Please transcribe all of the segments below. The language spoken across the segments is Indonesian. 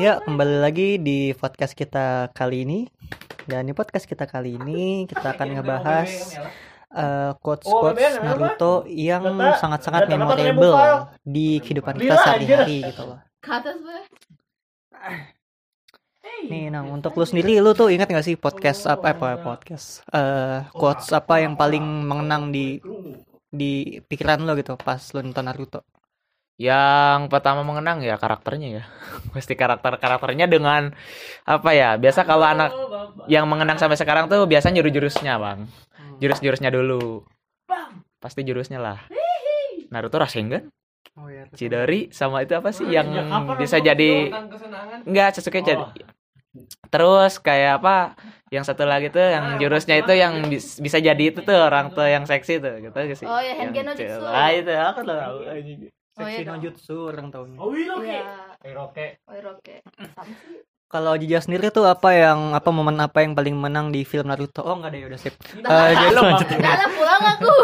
Ya, kembali lagi di podcast kita kali ini. Dan di podcast kita kali ini kita akan ngebahas uh, quotes-quotes Naruto yang sangat-sangat memorable di kehidupan kita sehari-hari gitu loh. Be. Nih, nah untuk lu sendiri lu tuh ingat gak sih podcast apa apa podcast eh quotes apa yang paling mengenang di di pikiran lo gitu pas lu nonton Naruto? Yang pertama mengenang ya karakternya ya. Pasti karakter-karakternya dengan apa ya? Biasa kalau anak yang mengenang sampai sekarang tuh biasanya jurus-jurusnya, Bang. Jurus-jurusnya dulu. Pasti jurusnya lah. Naruto Rasengan, Oh iya. Chidori sama itu apa sih yang bisa jadi enggak Sasuke jadi Terus kayak apa? Yang satu lagi tuh yang jurusnya itu yang bis- bisa jadi itu tuh orang tuh yang seksi tuh gitu sih? Oh, ya, Yang Hengen no Jutsu. Ah itu aku tahu anjing. Oh, Seksi iya no dong. jutsu orang tahunya. Iya. Oh, Iroke. Sama sih. Kalau Jija sendiri tuh apa yang apa momen apa yang paling menang di film Naruto? Oh enggak deh udah sip. Eh, jadi Belum, lanjut. Udah lah pulang aku.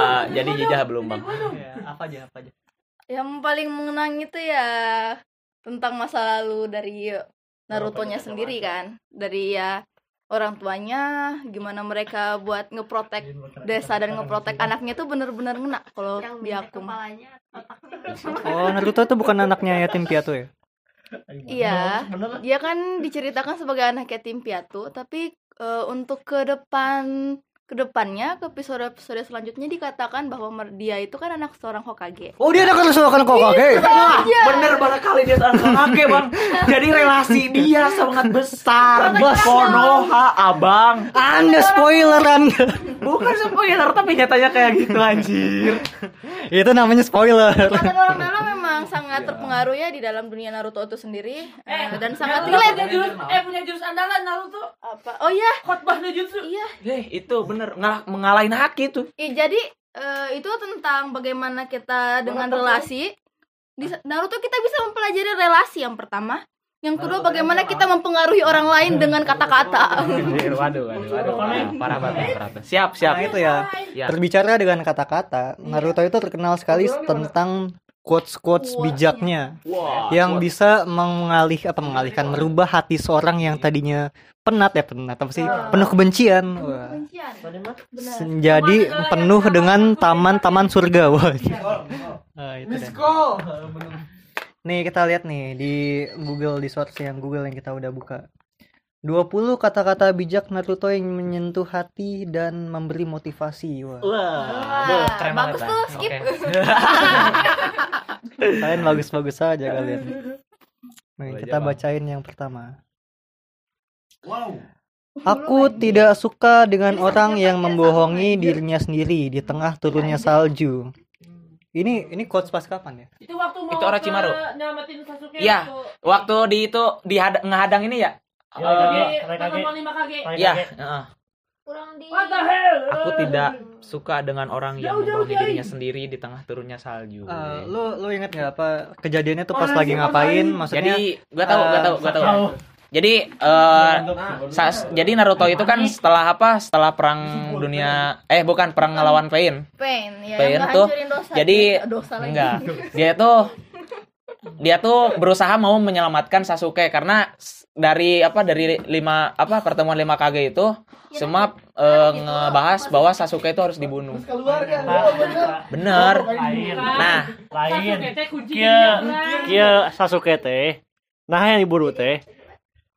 Ah, jadi jijah belum bang. Ya, apa aja apa aja. Yang paling mengenang itu ya tentang masa lalu dari Naruto-nya sendiri kan. Dari ya orang tuanya gimana mereka buat ngeprotek desa dan ngeprotek anaknya tuh bener-bener ngena kalau di aku. Oh Naruto tuh bukan anaknya yatim piatu ya? Iya, dia kan diceritakan sebagai anak yatim piatu, tapi eh, untuk ke depan ke depannya ke episode-episode selanjutnya dikatakan bahwa dia itu kan anak seorang Hokage. Oh dia anak seorang Hokage. Bener banget kali dia Hokage bang. Jadi relasi dia sangat besar. Bos. Konoha abang. Anda spoiler Anda. Bukan spoiler tapi nyatanya kayak gitu anjir. Itu namanya spoiler. Kata orang dalam memang sangat terpengaruh ya di dalam dunia Naruto itu sendiri eh, dan sangat relate. punya jurus eh punya jurus andalan Naruto Apa? Oh iya, khotbah no jutsu iya. Eh itu bener ngalah mengalahin Haki tuh. Ih, jadi eh, itu tentang bagaimana kita dengan relasi di Naruto kita bisa mempelajari relasi yang pertama. Yang kedua bagaimana kita mempengaruhi orang lain dengan kata-kata. Waduh, waduh, waduh. Parah, parah banget, parah banget. Siap, siap. Nah itu ya. Ya. Berbicara dengan kata-kata, Naruto itu terkenal sekali tentang quotes-quotes bijaknya Wah. yang bisa mengalih apa mengalihkan merubah hati seorang yang tadinya penat ya penat apa sih? Penuh kebencian. Wah. Kebencian. Benar. jadi penuh dengan taman-taman surga. Wah. nah, itu deh. nih kita lihat nih di Google di source yang Google yang kita udah buka 20 kata-kata bijak Naruto yang menyentuh hati dan memberi motivasi wah Wah, keren bagus banget, tuh, skip. Oke. kalian bagus-bagus aja kalian Boleh kita bacain yang pertama Wow. Aku tidak suka dengan orang yang membohongi dirinya sendiri di tengah turunnya salju. Ini ini quotes pas kapan ya? itu waktu mau Itu Orochimaru. ke nyelamatin Sasuke Iya, Waktu di itu di ngehadang ini ya. Ya, Kage, di Kage. pertemuan lima kage heeh. Kurang di what the hell Aku tidak suka dengan orang yang membohongi dirinya sendiri di tengah turunnya salju. Eh, lu lu inget nggak apa kejadiannya tuh pas lagi ngapain? Maksudnya Jadi gua tahu, gua tahu, gua tahu. Jadi eh sas- jadi Naruto itu kan setelah apa? Setelah perang dunia eh bukan perang ngelawan Pain. pain ya Pain yang tuh, dosa. jadi dosa lagi. enggak. Dia tuh dia tuh berusaha mau menyelamatkan Sasuke karena dari apa dari li- lima apa pertemuan lima Kage itu semua eh, ngebahas bahwa Sasuke itu harus dibunuh. Bener. Lain. Nah, Lain. Sasuke teh kunci Kia dia, kia Sasuke teh. Nah yang diburu teh.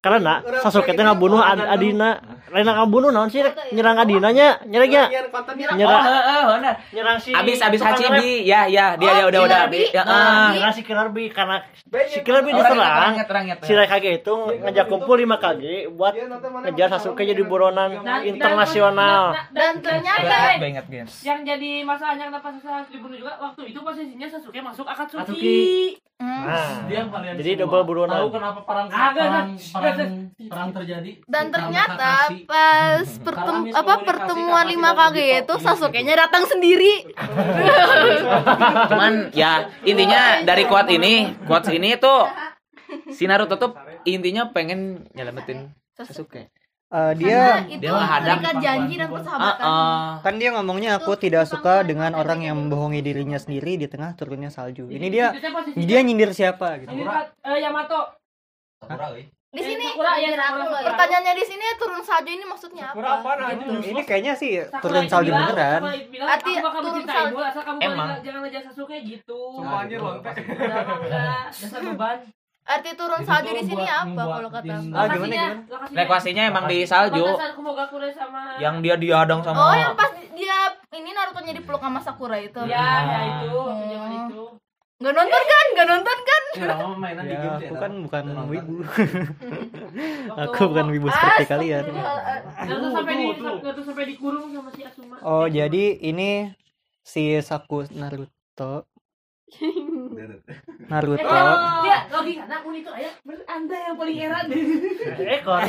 Karena Sasuke teh ngabunuh ad adina. Lain ngabunuh naon sih nyerang adinanya, nyerangnya. oh, Nyerang heeh, bener. nyerang si Abis abis. Hachibi, ya ya dia dia Oh, udah udah. Ya, Nah, ah. Nyerang si Killer Bee karena si Orang diserang. Si Raikage itu ngajak kumpul 5 kage buat ngejar Sasuke jadi buronan Dan- internasional. dan- Dan ternyata guys. yang jadi masalahnya kenapa Sasuke harus dibunuh juga waktu itu posisinya Sasuke masuk Akatsuki. Hmm. Nah, dia yang kalian Jadi double buronan. tahu kenapa perang perang perang, perang terjadi dan ternyata. Pas pertem Karena apa pertemuan lima Obito itu Sasuke-nya datang sendiri. Cuman ya intinya dari quote ini, quotes ini tuh si Naruto tuh intinya pengen nyelamatin Sasuke. Eh, dia itu dia menghadap. janji dan persahabatan. Heeh. kan dia ngomongnya aku tidak suka dengan orang yang membohongi dirinya sendiri di tengah turunnya salju. Ini dia Itu dia nyindir siapa gitu. Ini Kak, eh, Yamato. Di sini Sakura, ya, Sakura, Sakura. pertanyaannya di sini turun salju ini maksudnya apa? Gitu. Ini kayaknya sih Sakura turun itu salju bilang- beneran. Itu bilang, Arti turun salju. asal kamu Emang. jangan- jangan ngejar Sasuke gitu. Sumpah anjir lontek. Dasar beban. Arti turun salju di sini apa kalau kata? Ah, gimana, Lokasinya- gimana? lokasinya- Lokasinya emang di salju. Yang dia dihadang sama Oh, yang pas dia ini Naruto-nya dipeluk sama Sakura itu. Ya, ya itu, Oh. zaman itu. Nggak nonton kan? Nggak nonton kan? mainan di Ya, game aku kan bukan wibu. Aku bukan wibu seperti kalian. Astagfirullahaladzim. Naruto sampai di Naruto sampai dikurung sama si Asuma. Oh, jadi ini si Saku Naruto. Naruto. Dia logikanya aku itu ayah anda yang paling heran ekor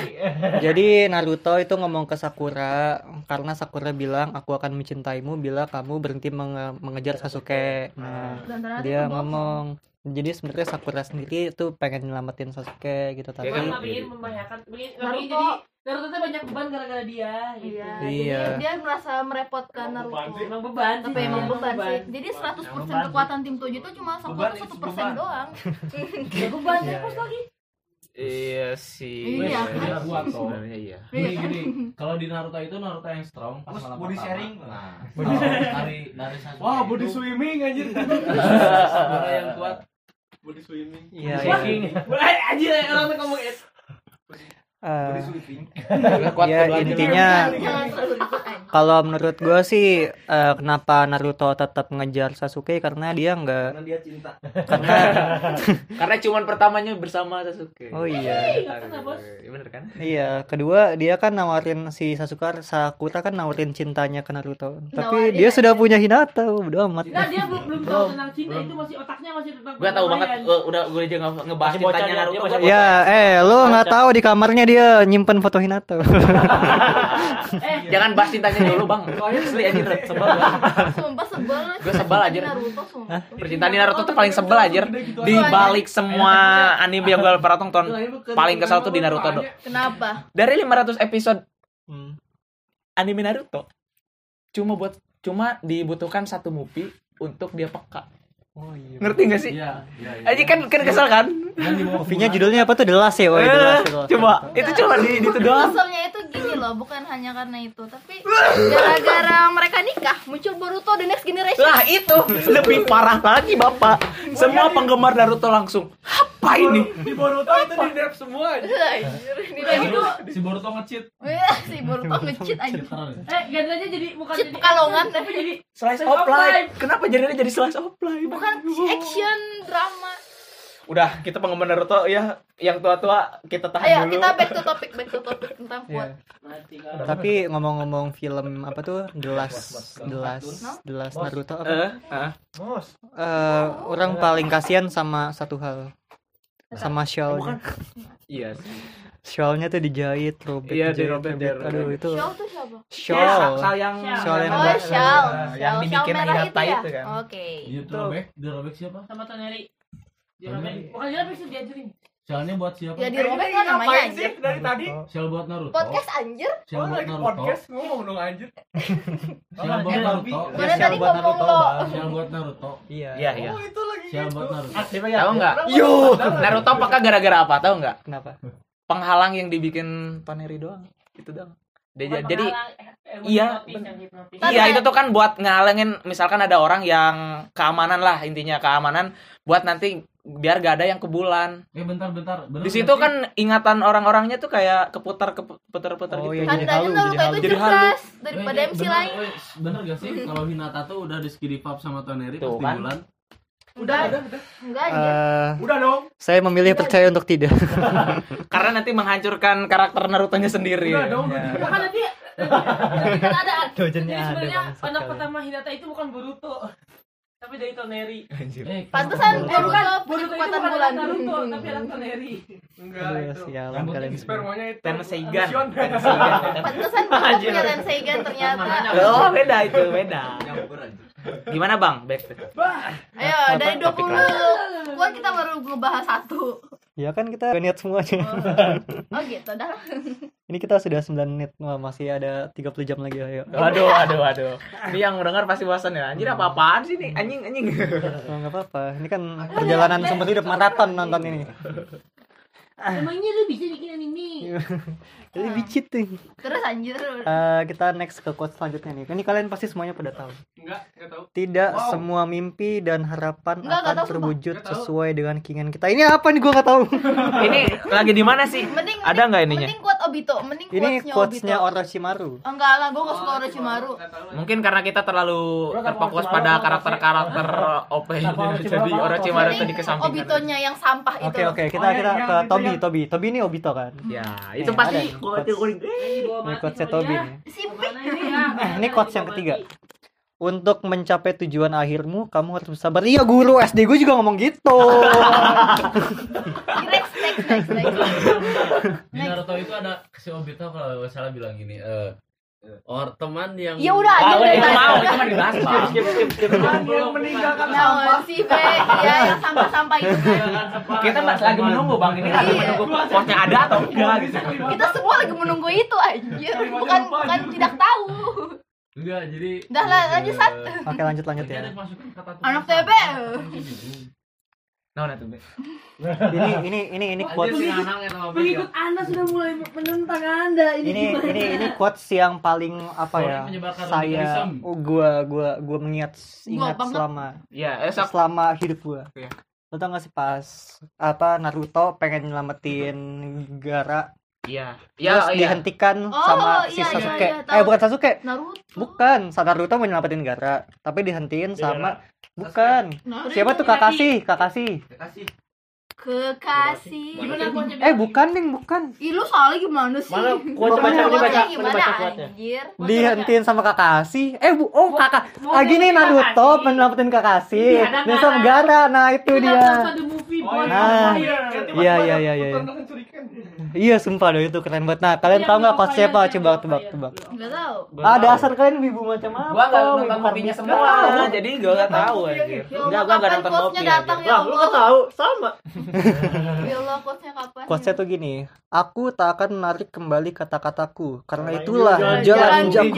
Jadi Naruto itu ngomong ke Sakura karena Sakura bilang aku akan mencintaimu bila kamu berhenti menge- mengejar Sasuke. Nah, dia ngomong. Jadi sebenarnya Sakura sendiri itu pengen nyelamatin Sasuke gitu tapi kan- Karena bikin membahayakan bikin, Naruto. Naruto tuh banyak beban gara-gara dia gitu. Iya, Iya. jadi dia merasa merepotkan Naruto. Emang beban sih. Tapi emang Emang beban sih. Jadi 100% kekuatan tim Tojo itu cuma Sakura tuh 1% doang. Ya beban sih pas lagi. Iya sih. Iya, kan? Buat toh. Sebenarnya iya. Gini gini, kalau di Naruto itu Naruto yang strong pas malam body pertama. sharing. Nah, kalau dari dari Sasuke Wah, itu, body swimming anjir. Sakura yang kuat body swimming. Iya, Wah, iya. Anjir orang tuh ngomong Eh, Kuat ya intinya kalau menurut gue sih eh, kenapa Naruto tetap ngejar Sasuke? Karena dia nggak Karena dia cinta. karena Karena cuman pertamanya bersama Sasuke. oh iya. Ingat kan, Bos? Iya bener kan? iya kedua dia kan nawarin si Sasuke Sakura kan nawarin cintanya ke Naruto. Tapi Nawarin dia sudah punya Hinata udah amat. Enggak, dia belum belum tahu tentang cinta itu masih otaknya masih tentang Gua tahu banget udah gue aja nge- ngebahas cintanya Naruto. ya? Eh lo nggak tahu di kamarnya dia nyimpen foto Hinata Eh, Jangan bahas cintanya dulu, Bang. Asli anjir sebel. Sumpah sebel. Gua sebel aja. Naruto sumpah. Percintaan di Naruto tuh paling sebel anjir. Di balik semua anime yang gue pernah tonton, paling kesal tuh di Naruto, Dok. Kenapa? Dari 500 episode Hmm. anime Naruto cuma buat cuma dibutuhkan satu movie untuk dia peka. Oh iya Ngerti gak sih? Iya, iya. iya. Aja kan kan kesel kan? Yang dibawa movie-nya judulnya apa tuh The Last ya oh The Last, The Last. Coba itu cuma di di itu doang. Keselnya itu gini loh, bukan hanya karena itu, tapi gara-gara mereka nikah muncul Boruto the next generation. Lah itu lebih parah lagi bapak. Semua penggemar Naruto langsung apa ini? Di Boruto itu di nerf semua. anjir. Anjir, ini. Si Boruto nge-cheat. Wah, si Boruto nge-cheat aja. Eh, ganti jadi bukan Cheat jadi Pekalongan, tapi jadi Slice of life. Kenapa jadinya jadi slice of life? Bukan action drama. Udah, kita penggemar Naruto ya yang tua-tua kita tahan Ayo dulu. kita back to topic, back to topic tentang Iya. kuat. mati kan. tapi ngomong-ngomong film apa tuh The Last The Last The Last Naruto apa Eh, eh. Eh, orang paling kasihan sama satu hal sama shawlnya Iya sih. shawlnya tuh dijahit robek Iya, dirobek, robek. dirobek. aduh itu Shawl tuh siapa? shawl Sal yang Shawl yang Oh, Shawl. yang Shawl dibikin merah Hinata ya? itu kan. Oke. Dia robek, dia robek siapa? sama Toneri. Dia Toneri. robek. Bukan dia robek sih diajarin. Shellnya buat siapa? Ya dirobek kan namanya anjir. dari tadi? Shell buat Naruto. Podcast anjir. Shell Oh, buat lagi Naruto. podcast ngomong dong anjir. Shell buat Naruto. Mana Shell tadi buat ngomong Naruto, lo. Shell buat Naruto. iya Iya, iya. Oh, itu lagi. Shell buat Naruto. Tahu nggak? Yo. Naruto apakah gara-gara apa? Tahu nggak? kenapa Penghalang yang dibikin Toneri doang. Itu doang. Dia- jadi eh, eh, iya, Iya itu tuh kan buat ngalengin misalkan ada orang yang keamanan lah intinya keamanan buat nanti biar gak ada yang ke bulan. Eh bentar bentar. Bener Di situ sih? kan ingatan orang-orangnya tuh kayak keputar keputar-putar Oh, gitu. iya, jadi Tandanya halu, jadi halu. Jadi halu. cerdas Eh, daripada eh, MC bener, lain. eh, Bener gak sih kalau Hinata tuh udah di skip up sama Toneri pas Tuh di kan. bulan? Udah, enggak anjir. Eh, Udah dong. saya memilih percaya untuk tidak Karena nanti menghancurkan karakter Naruto-nya sendiri. Udah dong. Bukan nanti nanti kan ada. Dojennya Jadi ada, sebenarnya anak pertama Hinata itu bukan Boruto. Tapi dari Toneri. Eh, Pantesan Eh bukan, Boruto itu bukan bulan. Naruto, tapi anak Toneri. Enggak itu. sialan kalian. Spermanya itu. Tenseigan. Sion. Pantesan punya Tenseigan ternyata. Oh, beda itu, beda. Gimana, Bang? Back. Ayo dari Topik 20 kuat kita baru ngebahas satu. Ya kan kita udah niat semuanya. oh gitu dah Ini kita sudah 9 menit. Wah, masih ada 30 jam lagi ayo. Waduh, waduh, waduh. Ini yang dengar pasti bosan ya. Anjir apa-apaan sih nih? Anjing, anjing. Oh, nggak apa-apa. Ini kan perjalanan seumur hidup maraton nonton ini. Emangnya lu bisa bikin anime? Jadi bicit tuh. terus anjir Eh, kita next ke quote selanjutnya nih. Ini kalian pasti semuanya pada tahu. Enggak, enggak tahu. Tidak semua mimpi dan harapan Nggak, nggak akan tahu, terwujud sesuai dengan keinginan kita. Ini apa nih gua nggak tahu. Ini lagi di mana sih? mending Ada nggak ininya? mending Obito mending Ini quotesnya Orochimaru. Oh, enggak lah gue gak suka Orochimaru Enggak tahu. Mungkin karena kita terlalu terfokus Orochimaru, pada Orochimaru. karakter-karakter OP. Orochimaru, Jadi Orochimaru. Orochimaru itu mending dikesampingkan. Obitonya yang sampah itu Oke oke kita Oh, kita ke itu Tobi Tobi Tobi ini Obito kan. Ya, itu Nih, pasti quotesnya Tobi nih. Eh, ini quotes yang ketiga. Untuk mencapai tujuan akhirmu, kamu harus bersabar. Iya guru SD gue juga ngomong gitu. next next next next Di Naruto itu ada si Obito kalau nggak salah bilang gini, eh or teman yang ya udah Ah, aja udah, itu mau, itu mah dibahas, Bang. Teman yang meninggalkan Nah, sampah. si B ya yang sampah-sampah itu kan. Kita masih lagi menunggu, Bang. Ini lagi Iya. menunggu quote-nya ada atau enggak gitu. Kita semua lagi menunggu itu anjir. Bukan bukan tidak tahu. Enggak jadi Dah lah, lanjut, Sat. Oke lanjut lanjut ya. ada masukin kata Anak TB. Nah, nah tuh. Ini ini ini ini quotes Pengikut Anda sudah mulai menentang Anda. Ini, ini ini ini quotes yang paling apa ya saya oh, gua gua gua mengingat ingat selama Iya, eh, selama hidup gua Iya. lo tau gak sih pas apa Naruto pengen nyelamatin Gara Iya. terus Iya, iya. dihentikan Oh, sama iya, si iya, Sasuke iya, tahu. eh bukan Sasuke Naruto. bukan Naruto mau nyelamatin Gara tapi dihentiin sama bukan Naruto. siapa tuh Kakashi Kakashi Kekasih. Gimana eh bukan ding bukan Ih lu soalnya gimana sih? Mana quote baca, ini baca, baca anjir? dihentiin sama Kakashi eh bu oh kakak gini jadi Naruto Kakashi. menyelamatin Kakashi Iya, sama Gara. Nah itu Itu dia iya. Nah. Iya, iya, iya, iya. Shuriken. Iya sumpah dong itu keren banget. Nah kalian tahu nggak mau quotes siapa? Coba tebak tebak. Enggak tahu. Ah dasar kalian wibu macam apa? Gua enggak nonton karbit. semua, jadi gua enggak tahu anjir. Ya Enggak, Allah, gua enggak kapan nonton quotesnya movie. datang anjir. ya Lah, lu Allah? tahu sama. Ya Allah, quotesnya kapan? Quotesnya tuh gini, aku tak akan menarik kembali kata-kataku karena itulah itu jalan jalan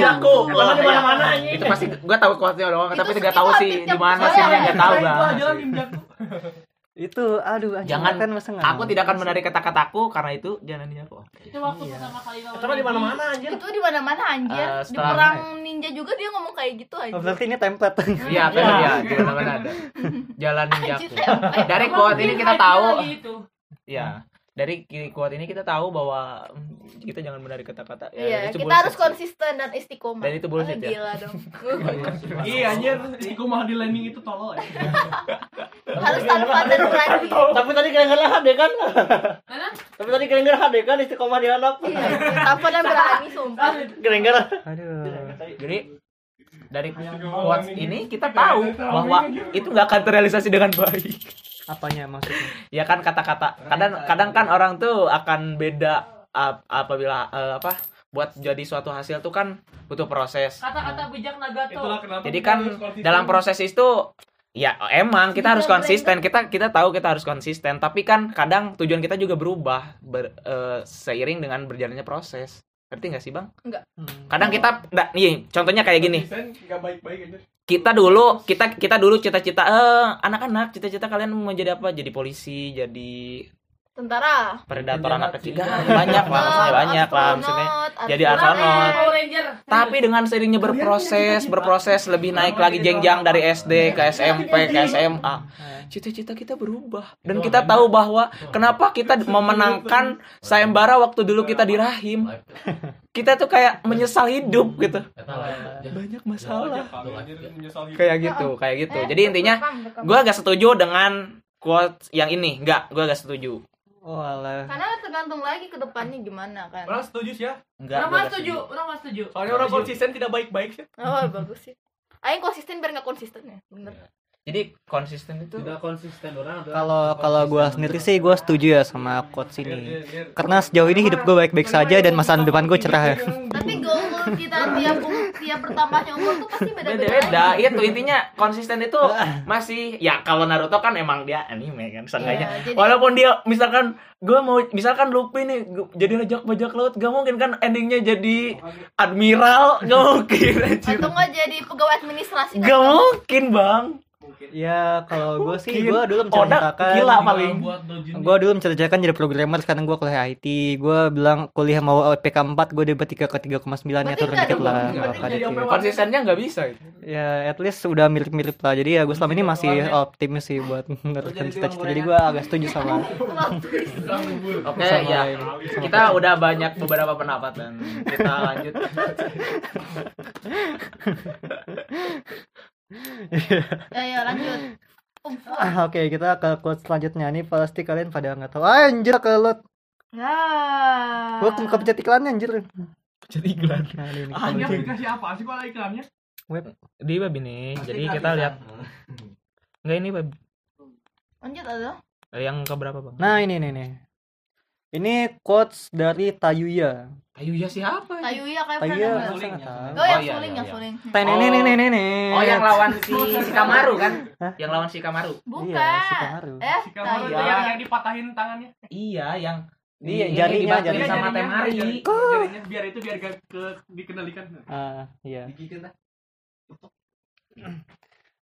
Emang di mana-mana. Itu pasti gua tahu quote-nya doang, tapi enggak tahu sih artinya di mana apa? sih enggak tahu, ninjaku. Itu aduh Jangan- kan masa nggak Aku tidak akan menarik kata-kataku karena itu jangan ninjaku. Itu waktu pertama kali lawan di mana-mana anjir. Itu di mana-mana anjir. Eh, di perang ninja juga dia ngomong kayak gitu Oh, aja. berarti ini template. Iya, Iya. benar ya, di mana-mana ada. Jalan tempe. Dari quote ini kita tahu, lagi Dari quote ini kita tahu bahwa mm, kita jangan menarik kata-kata. Ya, Iya, kita bullshit harus sih. konsisten dan istiqomah. Dan itu bullshit Ah, ya? Gila dong. Iya anjir, Iku mah di landing itu tolol ya. harus tanpa dan berani. Tapi tadi kalian nggak ada kan? Mana? Tapi tadi kalian nggak ada kan istiqomah di anak. Iya, tanpa dan berani sumpah. Kalian nggak Aduh. Jadi dari quotes ini kita tahu bahwa itu nggak akan terrealisasi dengan baik. Apanya maksudnya? Ya kan kata-kata. Kadang kadang kan orang tuh akan beda ap- apabila eh, apa buat jadi suatu hasil tuh kan butuh proses. Kata-kata bijak Nagato. Jadi kan dalam proses itu ya emang kita harus Iya, konsisten. Kita kita tahu kita harus konsisten, tapi kan kadang tujuan kita juga berubah ber- eh, seiring dengan berjalannya proses. Ngerti nggak sih, Bang? Hmm. Kadang kita da, nih, contohnya kayak gini. Konsisten nggak baik-baik aja. Kita dulu kita kita dulu cita-cita eh anak-anak cita-cita kalian mau jadi apa? Jadi polisi, jadi Tentara. predator anak kecil. Banyak lah, maksudnya banyak lah maksudnya. Jadi astronot. Tapi dengan seiringnya berproses, berproses lebih naik lagi jenjang dari SD ke SMP ke SMA. Cita-cita kita berubah dan kita tahu bahwa kenapa kita memenangkan sayembara waktu dulu kita di rahim. Kita tuh kayak menyesal hidup gitu. Banyak masalah. Anjir menyesal hidup. Kayak gitu, kayak gitu. Jadi intinya gue agak setuju dengan quote yang ini. Enggak, gue agak setuju. Oh alah. Karena tergantung lagi ke depannya gimana kan. Orang setuju sih ya. Enggak. Orang gua nggak agak setuju, orang nggak setuju. Soalnya orang konsisten tidak baik-baik sih. Oh, bagus sih. Aing konsisten biar nggak konsisten ya. Bener. Jadi konsisten itu Tidak konsisten orang Kalau kalau gue sendiri sih gue setuju ya sama quotes Biar- ini. biar- biar- Karena sejauh ini hidup gue baik-baik saja dan masa depan gue cerah ya. Tapi kita tiap um- setiap bertambahnya umur tuh pasti beda-beda. beda-beda itu intinya konsisten itu masih ya kalau Naruto kan emang dia anime kan seenggaknya jadi- walaupun dia misalkan gue mau misalkan Luffy nih jadi rajak bajak laut gak mungkin kan endingnya jadi admiral gak mungkin. Atau nggak jadi pegawai administrasi. kan? gak mungkin bang Ya kalau gue sih Mungkin. gue dulu menceritakan gila paling. Gue dulu menceritakan jadi programmer sekarang gue kuliah IT Gue bilang kuliah mau PK 4 gue dapat 3 ke 3,9 ya turun dikit lah. konsistennya nggak bisa. Ya at least udah mirip-mirip lah. Jadi ya gue selama ini masih optimis sih buat meneruskan cita-cita Jadi gue agak setuju sama oke ya. Kita udah banyak beberapa pendapat dan kita lanjut Ya ya lanjut. Ah, Oke kita ke quote selanjutnya. Ini pasti kalian pada nggak tahu. Ah, Anjir ke lot ya. Gue kepencet iklannya anjir. Jadi iklan. Nah ini, ini Ini kalau aplikasi apa sih kok ada iklannya? di web ini. Jadi kita lihat. Nggak ini web. Lanjut ada. yang keberapa bang? Nah ini nih nih Ini quotes dari Tayuya Tayuya siapa Tayuya kayak Tayuya pernah masa dengar. nggak tahu Oh yang Oh, iya, suling iya, yang suling. Tenenenenenenet. Oh yang lawan si Shikamaru kan? Hah? Yang lawan Shikamaru. Bukan. Iya, si Kamaru. Eh, Si Kamaru Iya. itu yang, yang dipatahin tangannya. Iya yang Iya, ini jarinya, jarinya. sama Temari. jari- jarinya, biar itu biar gak ke, dikendalikan. Ah, iya.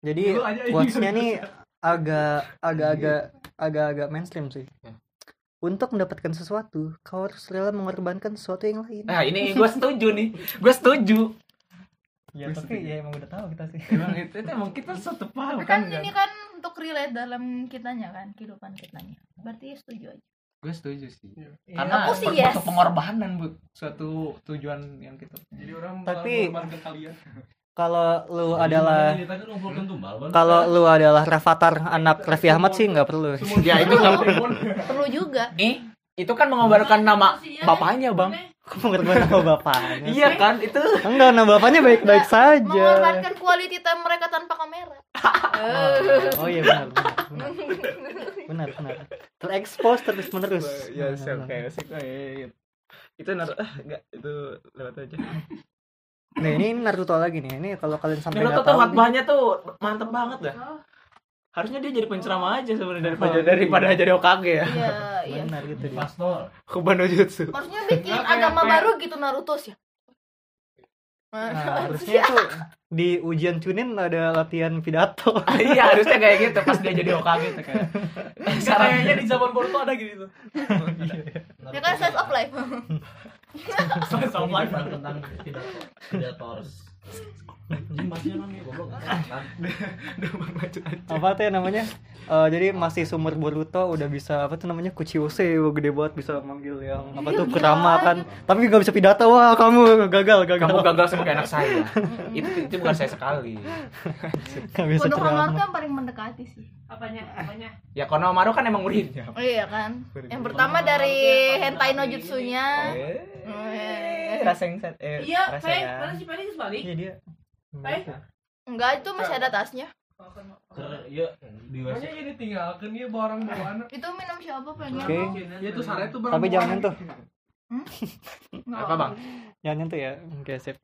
Jadi quotes-nya nih agak agak-agak agak-agak mainstream sih. Untuk mendapatkan sesuatu, kau harus rela mengorbankan sesuatu yang lain. Nah ini gue setuju nih, gue setuju. ya, tapi ya emang udah tahu kita sih. Emang itu, itu emang kita satu paham tapi kan kan? ini kan untuk relate dalam kitanya kan, kehidupan kitanya. Berarti setuju aja. Gue setuju sih. Iya. Karena Aku sih per- yes. pengorbanan bu, suatu tujuan yang kita. Jadi orang Tapi- mengorbankan kalian. Kalau lu adalah kan kalau lu adalah Rafathar anak Raffi Ahmad sih nggak perlu. Ya itu nggak Perlu juga. Ih, itu kan mengorbankan nama bapaknya bang. Kok mengorbankan nama bapaknya? Iya kan itu. Enggak, nama bapaknya baik-baik saja. Mengorbankan quality time mereka tanpa kamera. Oh iya benar benar. Benar benar. benar. Terekspos terus menerus. Ya sih oke sih. Itu naruh ah enggak itu lewat aja. Nih ini Naruto lagi nih. Ini kalau kalian sampai Naruto tuh khotbahnya tuh mantep banget dah. Harusnya dia jadi penceramah aja sebenarnya daripada Oh, daripada jadi Okage ya. Iya, iya. Benar gitu dia. Pastor. Kubano Jutsu. Maksudnya bikin agama kayak- baru gitu Naruto sih. Nah, harusnya itu di ujian Chunin ada latihan pidato. iya, harusnya kayak gitu pas dia jadi Okage tuh kayak. Kayaknya di zaman Boruto ada gitu. Ya kan slice of life. Slice of life. Tentang. Anjing masih nang ya goblok. apa tuh ya namanya? Eh, jadi masih sumber Boruto udah bisa apa tuh namanya Kuchiose gede banget bisa manggil yang apa Iya, tuh gila. Kurama kan tapi nggak bisa pidato wah kamu gagal gagal Kamu gagal sebagai anak saya. itu itu bukan saya sekali. nggak bisa Konohamaru ceramah kan paling mendekati sih. Apanya? Apanya? Ya Konohamaru kan emang muridnya. Oh iya kan. Yang pertama dari hentai no jutsunya. Eh, raseng eh Iya, Pe, rasanya. mana si Pe balik? iya dia Pe. Enggak, itu masih ada tasnya. Iya, di WC. Makanya ini tinggalkan dia barang bawaan. Itu minum siapa pengen? Oke. Ya itu sare itu barang tapi jangan nyentuh Nggak Apa, Bang? jangan nyentuh ya oke sip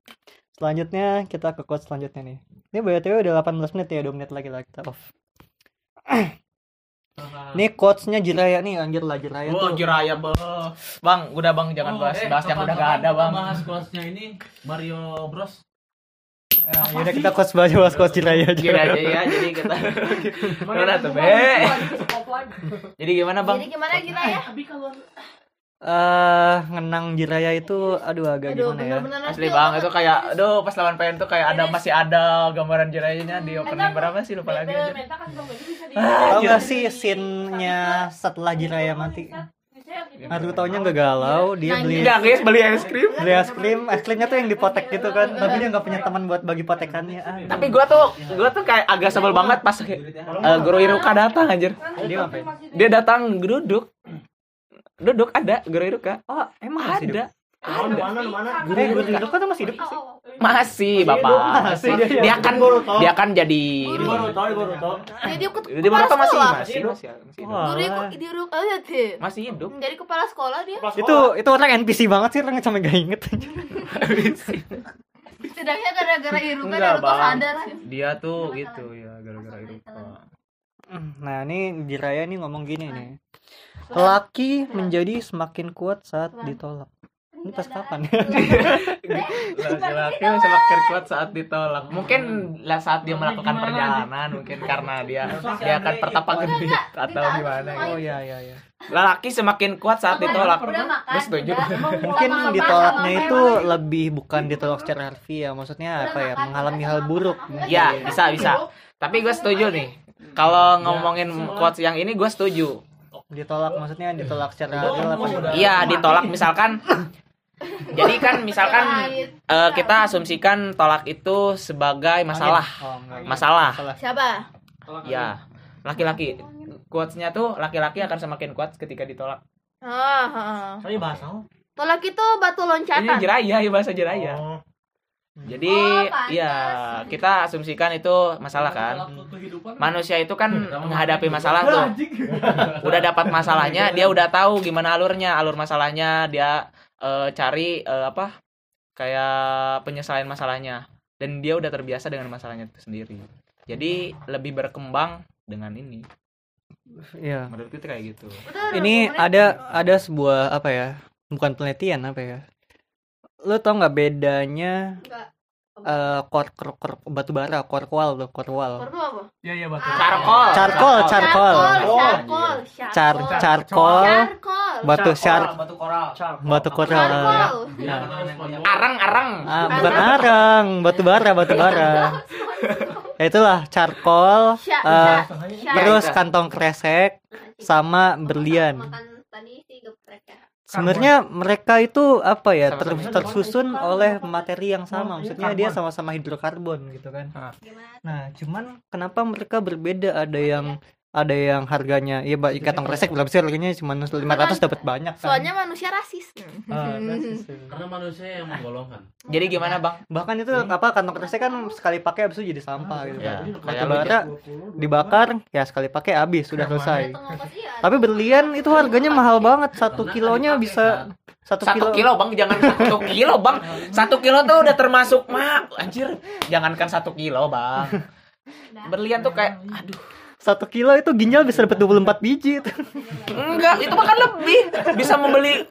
selanjutnya kita ke quote selanjutnya nih ini BTW udah 18 menit ya 2 menit lagi lah kita off Ini quotesnya Jiraya nih anjir lah Jiraya Oh, tuh. Jiraya, Bang. Bang, udah Bang jangan bahas eh, bahas yang udah gak ada, Bang. Bahas kelasnya ini Mario Bros. Ah, yaudah kita quotes bahas bahas quotes Jiraya aja. Jiraya ya, jadi kita Mana tuh, Be? Jadi gimana, Bang? Jadi gimana gila ya? Tapi kalau Eh, ngenang Jiraya itu aduh agak Aduh, gimana ya? bener-bener Asli feel Bang, banget. itu kayak aduh pas lawan PN tuh kayak ada masih ada gambaran Jirayanya di opening berapa sih lupa lagi aja. Di- Tahu gak sih scene-nya setelah Jiraya mati? Naruto-nya nggak galau, dia Nah, beli Enggak, guys, beli es krim. beli es krim, es krimnya tuh yang dipotek gitu kan, tapi dia nggak punya teman buat bagi potekannya. Ah, Tapi gua tuh gua tuh kayak agak sebel banget pas eh, Guru Iruka datang anjir. dia ngapain? Dia datang duduk. Duduk ada Guru Iruka. Oh, emang masih hidup? Ada. Ada. mana mana guru hidup kan tuh masih hidup sih. Masih, Bapak. Masih, Masih. dia- Dia kan dia kan jadi di Boruto di Boruto Jadi ikut di Boruto masih sekolah. masih masih masih hidup. Wah. Guru oh, deh. Masih hidup. Jadi kepala sekolah dia. Itu itu orang NPC banget sih, orang sampai gak inget. setidaknya gara-gara Iruka Naruto sadar Dia tuh gitu ya gara-gara Iruka. Nah, ini Jiraya nih ngomong gini nih. Laki menjadi semakin kuat saat ditolak. Ini pas kapan? Laki-laki semakin kuat saat ditolak. Mungkin lah saat dia melakukan perjalanan, mungkin karena dia dia akan pertapa genit atau gimana. gitu. oh iya iya iya. Laki semakin kuat saat ditolak. Gue setuju. Mungkin ditolaknya itu lebih bukan ditolak secara harfiah, maksudnya apa ya? Mengalami hal buruk. Ya, bisa bisa. Tapi gue setuju nih. Kalau ngomongin quotes yang ini gue setuju. Ditolak maksudnya ditolak secara real apa? Iya, ditolak misalkan jadi kan misalkan eh, kita asumsikan tolak itu sebagai masalah. Oh. Masalah. siapa Ya. Laki-laki quotesnya tuh laki-laki akan semakin kuat ketika ditolak. Tadi bahasa apa? tolak itu batu Ini loncatan jeraya ya bahasa jeraya. Oh. Jadi Oh, ya kita asumsikan itu masalah kan. Manusia itu kan menghadapi masalah tuh. Udah dapat masalahnya, dia udah tahu gimana alurnya, alur masalahnya, dia eh, cari eh, apa? Kayak penyelesaian masalahnya dan dia udah terbiasa dengan masalahnya itu sendiri. Jadi lebih berkembang dengan ini. Iya. Menurutku itu kayak gitu. Ini ada ada sebuah apa ya? Bukan penelitian apa ya? Lo tau nggak bedanya Enggak. eh kor, kor, kor- batu bara, korwal tuh, korwal. Kordo apa? Iya iya betul. Charcoal. Charcoal, charcoal. Charcoal, Char charcoal. charcoal, Charcoal. batu char, Batu koral. batu koral. Charcoal. Arang-arang. Ah, bukan arang, batu bara, batu bara. Ya itulah charcoal, Sya- eh, sya- terus kantong kresek sama berlian. Makan tadi sih geprek ya. Sebenarnya mereka itu apa ya ter- Sama-sama tersusun oleh materi yang sama, maksudnya dia sama-sama hidrokarbon gitu kan. Gimana? Nah, cuman kenapa mereka berbeda? Ada yang ada yang harganya ya Mbak kantong kresek berapa sih harganya cuma 500 dapat banyak kan. Soalnya manusia rasis. Ah, rasis. Karena manusia yang menggolongkan. Jadi gimana, Bang? Bahkan itu apa kantong kresek kan sekali pakai habis itu jadi sampah gitu Ya, kan. kayak Batu bara dibakar ya sekali pakai habis sudah selesai. Apa sih ya? Tapi berlian itu harganya mahal banget. Satu kilonya bisa satu Satu kilo. kilo bang, jangan satu kilo bang. Satu kilo tuh udah termasuk mak, anjir. Jangankan satu kilo bang. Berlian tuh kayak, aduh, Satu kilo itu ginjal bisa dapat 24 biji itu. enggak, itu bahkan lebih bisa membeli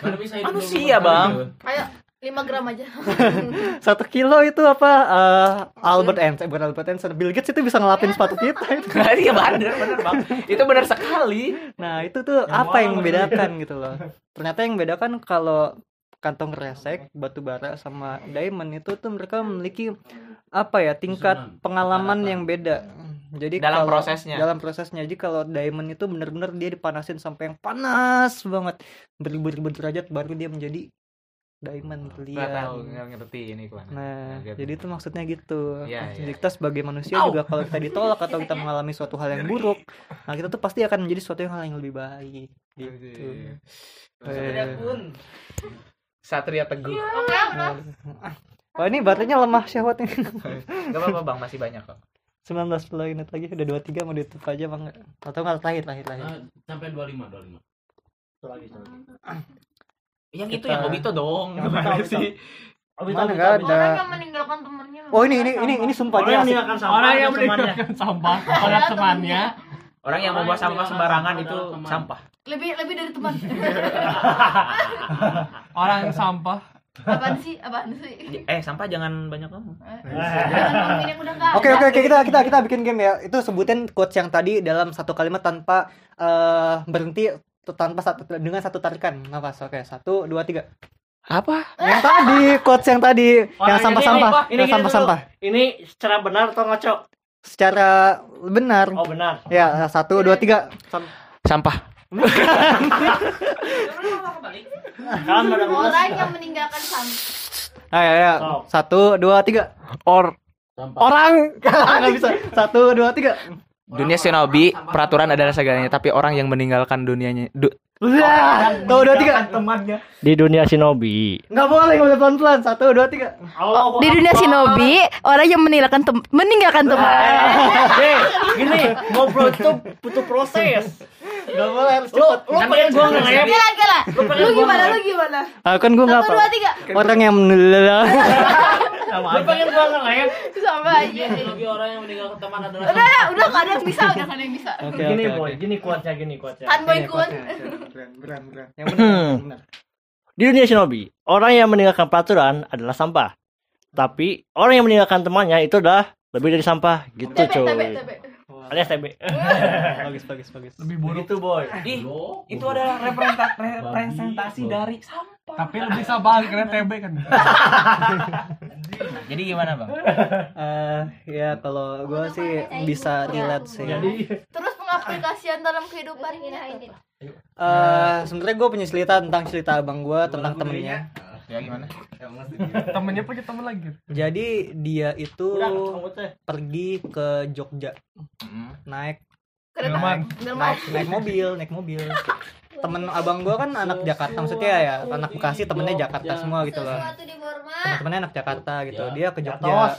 Manusia, 24 Bang. Ayo 5 gram aja. Satu kilo itu apa? eh, Albert Einstein, bukan Albert Einstein, Bill Gates itu bisa ngelapin sepatu kita. itu. Iya bener, bener bang. Itu bener sekali. Nah itu tuh apa yang membedakan gitu loh. Ternyata yang membedakan kalau kantong kresek, batu bara sama diamond itu tuh mereka memiliki apa ya tingkat pengalaman yang beda. Jadi Dalam kalau- prosesnya. Dalam prosesnya. Jadi kalau diamond itu bener-bener dia dipanasin sampai yang panas banget beribu-ribu derajat baru dia menjadi diamond Gak tahu, berlian. nggak ngerti ini gimana. Nah, Nggak jadi itu maksudnya gitu. Iya, Jadi iya. kita sebagai manusia juga kalau kita ditolak atau kita mengalami suatu hal yang buruk, nah kita tuh pasti akan menjadi suatu yang hal yang lebih baik. Gitu. Eh, Satria Teguh. Oke, udah. Wah ini baterainya lemah syahwatnya. Gak apa-apa bang, masih banyak kok. 19 menit lagi udah 23 mau ditutup aja bang atau nggak terakhir terakhir terakhir. Ah, sampai 25, 25. Yang itu Kita- yang Obito dong. Yang Gimana Obito, sih? Mana nggak ada. Orang yang meninggalkan temannya. Oh ini ini ini ini sumpah Orang yang meninggalkan sampah Orang yang meninggalkan sampah pada temannya. Orang yang membuang sampah sembarangan itu sampah. Lebih lebih dari teman. Orang yang sampah. Apaan sih? Apaan sih? Eh sampah jangan banyak ngomong. Nggak Oke oke oke kita kita kita bikin game ya. Itu sebutin quotes yang tadi dalam satu kalimat tanpa eh, berhenti tanpa satu dengan satu tarikan nafas. Oke satu dua tiga. Apa? Yang tadi quotes yang tadi Orang yang sampah-sampah, ini, ini yang sampah-sampah. Ini secara benar atau ngaco? Secara benar. Oh benar. Ya satu dua tiga. Sampah. Kan benar Orang yang meninggalkan sampah. Ayo ya. Sok. Satu dua tiga. Or Sampah. Orang nggak bisa. Satu dua tiga. dunia shinobi peraturan adalah segalanya tapi orang yang meninggalkan dunianya du- Udah. Satu dua tiga. Temannya. Di dunia shinobi. Nggak boleh nggak boleh pelan pelan. Satu dua tiga. Allah Di dunia shinobi, orang yang meninggalkan tem meninggalkan teman. Hei, gini, ngobrol itu butuh proses. Nggak boleh harus Lu, cepat. lu pengen gua nge-rap? Gila, gila. Lu gimana? Lu gimana? Ah, kan gue Satu, apa. dua, tiga. Orang yang. Sama aja. pengen lah ya. sama aja Bagi orang yang meninggalkan teman adalah udah udah udah gak ada yang bisa udah gak ada yang bisa Oke, Gini oke, boy, gini kuatnya, gini kuatnya. kan boy quote-nya. Beran, beran, beran. Yang benar, yang benar. Di dunia shinobi, orang yang meninggalkan peraturan adalah sampah. Tapi orang yang meninggalkan temannya itu adalah lebih dari sampah. Gitu cuy. Alias TB. Bagus, bagus, bagus. Lebih buruk. Begitu boy. Ih, itu adalah representasi, representasi dari sampah. Tapi lebih sabar karena TB kan. Jadi gimana bang? Eh, ya kalau gue sih bisa relate sih. terus pengaplikasian dalam kehidupan Eh, sebenarnya gue punya cerita tentang cerita abang gue tentang temennya. Ya gimana? Temennya punya temen lagi. Jadi dia itu pergi ke Jogja. Naik. Kereta Delman. Delman. naik naik mobil naik mobil. Temen abang gue kan anak Jakarta maksudnya ya anak Bekasi temennya Jakarta semua gitu loh. Temen-temennya anak Jakarta gitu. Dia ke Jogja.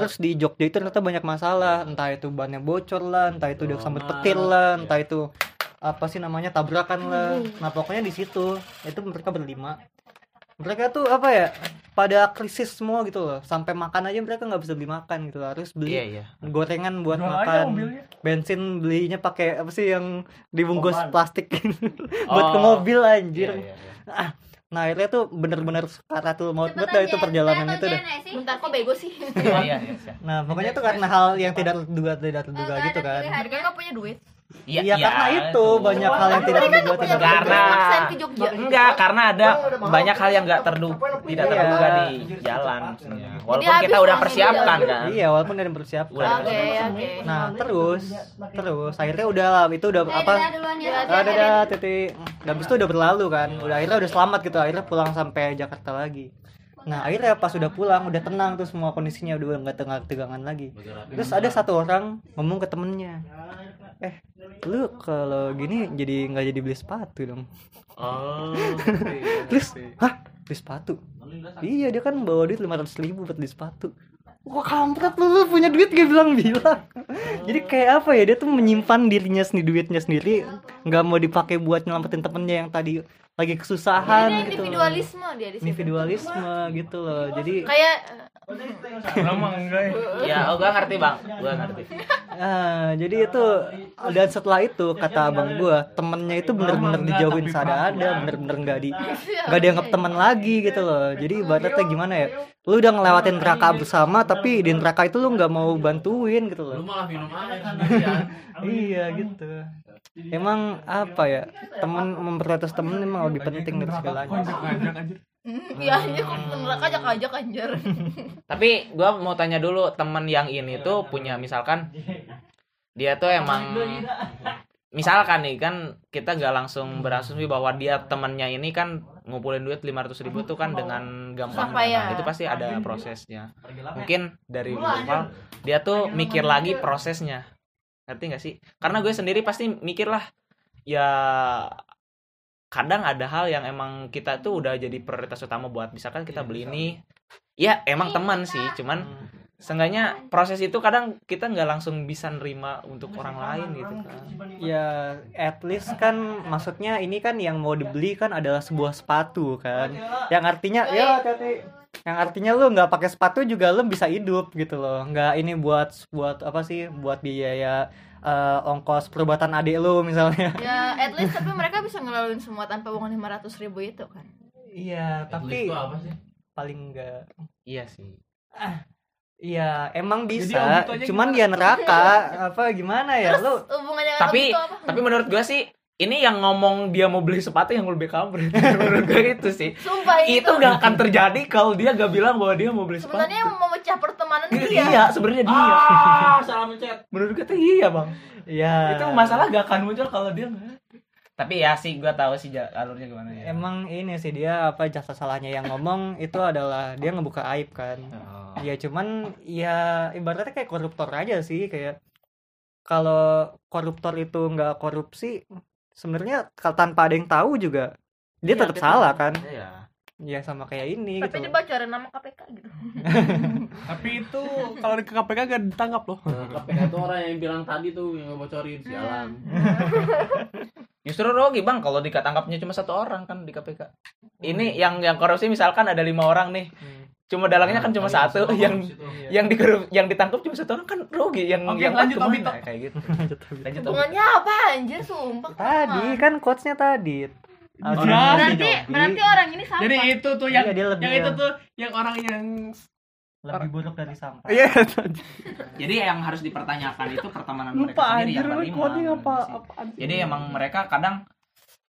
Terus di Jogja itu ternyata banyak masalah. Entah itu bannya bocor lah entah itu dia sambet petir lah entah itu apa sih namanya tabrakan lah. Nah pokoknya di situ itu mereka berlima mereka tuh apa ya pada krisis semua gitu loh sampai makan aja mereka nggak bisa beli makan gitu loh. harus beli Iya iya. gorengan buat Jual makan bensin belinya pakai apa sih yang dibungkus Oman. plastik buat ke Oh. mobil anjir Iya, iya, iya. nah akhirnya tuh bener-bener sekaratul maut banget dah itu perjalanan itu dah bentar kok bego sih Oh, iya, iya, iya. nah pokoknya tuh karena hal yang tidak terduga tidak terduga gitu kan mereka nggak punya duit Iya, Iya karena itu banyak hal yang tidak terduga tidak Karena maksain ke Jogja. Enggak karena ada banyak hal yang enggak terduga tidak Iya. terduga di jalan. maksudnya. Walaupun kita udah persiapkan kan. iya walaupun yang persiapkan. Udah. oke oke. Nah terus terus akhirnya udah lah itu udah apa? ada ada titik. Habis itu udah berlalu kan. Udah akhirnya udah selamat gitu. Akhirnya pulang sampai Jakarta lagi. Nah akhirnya pas udah pulang udah tenang tuh semua kondisinya. Udah nggak tengah tegangan lagi terus ada satu orang ngomong ke temennya eh lu kalau gini jadi nggak jadi beli sepatu dong. Oh. terus hah? Beli sepatu? Iya dia kan bawa duit lima ratus ribu buat beli sepatu. Wah kampret lu, lu punya duit gak bilang-bilang Jadi kayak apa ya Dia tuh menyimpan dirinya sendiri Duitnya sendiri nggak mau dipakai buat nyelamatin temennya yang tadi Lagi kesusahan ini gitu individualisme dia di situ. Individualisme gitu loh. Jadi kayak Lama enggak ya. Ya, oh gua ngerti, Bang. Gua ngerti. ah, Jadi itu Dan setelah itu Kata abang gua Temennya itu bener-bener dijauhin seadanya Bener-bener nggak di nggak dianggap teman lagi gitu loh. Jadi ibaratnya gimana ya? Lu udah ngelewatin neraka bersama tapi di neraka itu lu nggak mau bantuin gitu Lu loh malah minum air. Sendirian. iya gitu emang apa ya teman memprioritas temen emang lebih penting dari segalanya. Ngajak aja. ya anjir kok neraka ajak ajak anjir. Tapi gua mau tanya dulu temen yang ini tuh punya misalkan dia tuh emang misalkan nih kan kita gak langsung berasumsi bahwa dia temennya ini kan ngumpulin duit 500 ribu tuh kan dengan gampang. Sampai ya. Nah, itu pasti ada prosesnya. Mungkin dari Nopal dia tuh mikir lagi prosesnya ngerti gak sih? Karena gue sendiri pasti mikir lah ya kadang ada hal yang emang kita tuh udah jadi prioritas utama buat misalkan kita beli ini ya emang teman sih cuman seenggaknya proses itu kadang kita nggak langsung bisa nerima untuk orang lain gitu kan ya at least kan maksudnya ini kan yang mau dibeli kan adalah sebuah sepatu kan. Yang artinya ya hati-hati. Yang artinya lu nggak pakai sepatu juga lu bisa hidup gitu loh. Nggak ini buat buat apa sih? Buat biaya eh, ongkos perobatan adik lu misalnya. Ya at least tapi mereka bisa ngelaluin semua tanpa uang lima ratus ribu itu kan? Iya At tapi apa sih? paling enggak iya sih. Iya, emang bisa, cuman gimana? ya neraka, apa gimana ya? Lu? hubungannya dengan tapi itu apa? tapi menurut gue sih ini yang ngomong dia mau beli sepatu yang lebih kampret menurut gue itu sih. Sumpah itu. Gak akan terjadi kalau dia gak bilang bahwa dia mau beli sepatu. Sebenarnya yang memecah pertemanan dia iya sebenarnya dia. Ah, salah mencet. menurut gue tuh iya bang. Ya. itu masalah gak akan muncul kalau dia nggak. Tapi ya sih gue tahu sih alurnya gimana ya. Emang ini sih dia apa jasa salahnya yang ngomong itu adalah dia ngebuka aib kan. Oh. Ya cuman ya ibaratnya kayak koruptor aja sih kayak kalau koruptor itu nggak korupsi sebenarnya ka- tanpa ada yang tahu juga dia Iya, tetap salah kan. iya Ya sama kayak ini tapi gitu. dia bocorin nama KPK gitu Tapi itu kalau di KPK gak ditangkap loh. KPK itu orang yang bilang tadi tuh yang ngebocorin sialan. Justru rugi bang kalau dikatangkapnya cuma satu orang kan di KPK. Ini yang yang korupsi misalkan ada lima orang nih, Hmm. Cuma dalangnya kan cuma satu yang yang di yang ditangkap cuma satu orang kan rugi yang Oke, yang lanjut, ke mana? Obito. kayak gitu lanjut Obito. hubungannya apa anjir sumpah tadi kan quotesnya tadi Orang berarti Jobi. berarti orang ini sampah Jadi itu tuh yang Iya, lebih yang itu yang- tuh yang orang yang lebih buruk dari sampah Iya. jadi yang harus dipertanyakan itu pertemanan mereka Lupa sendiri yang coding apa sih? jadi emang mereka kadang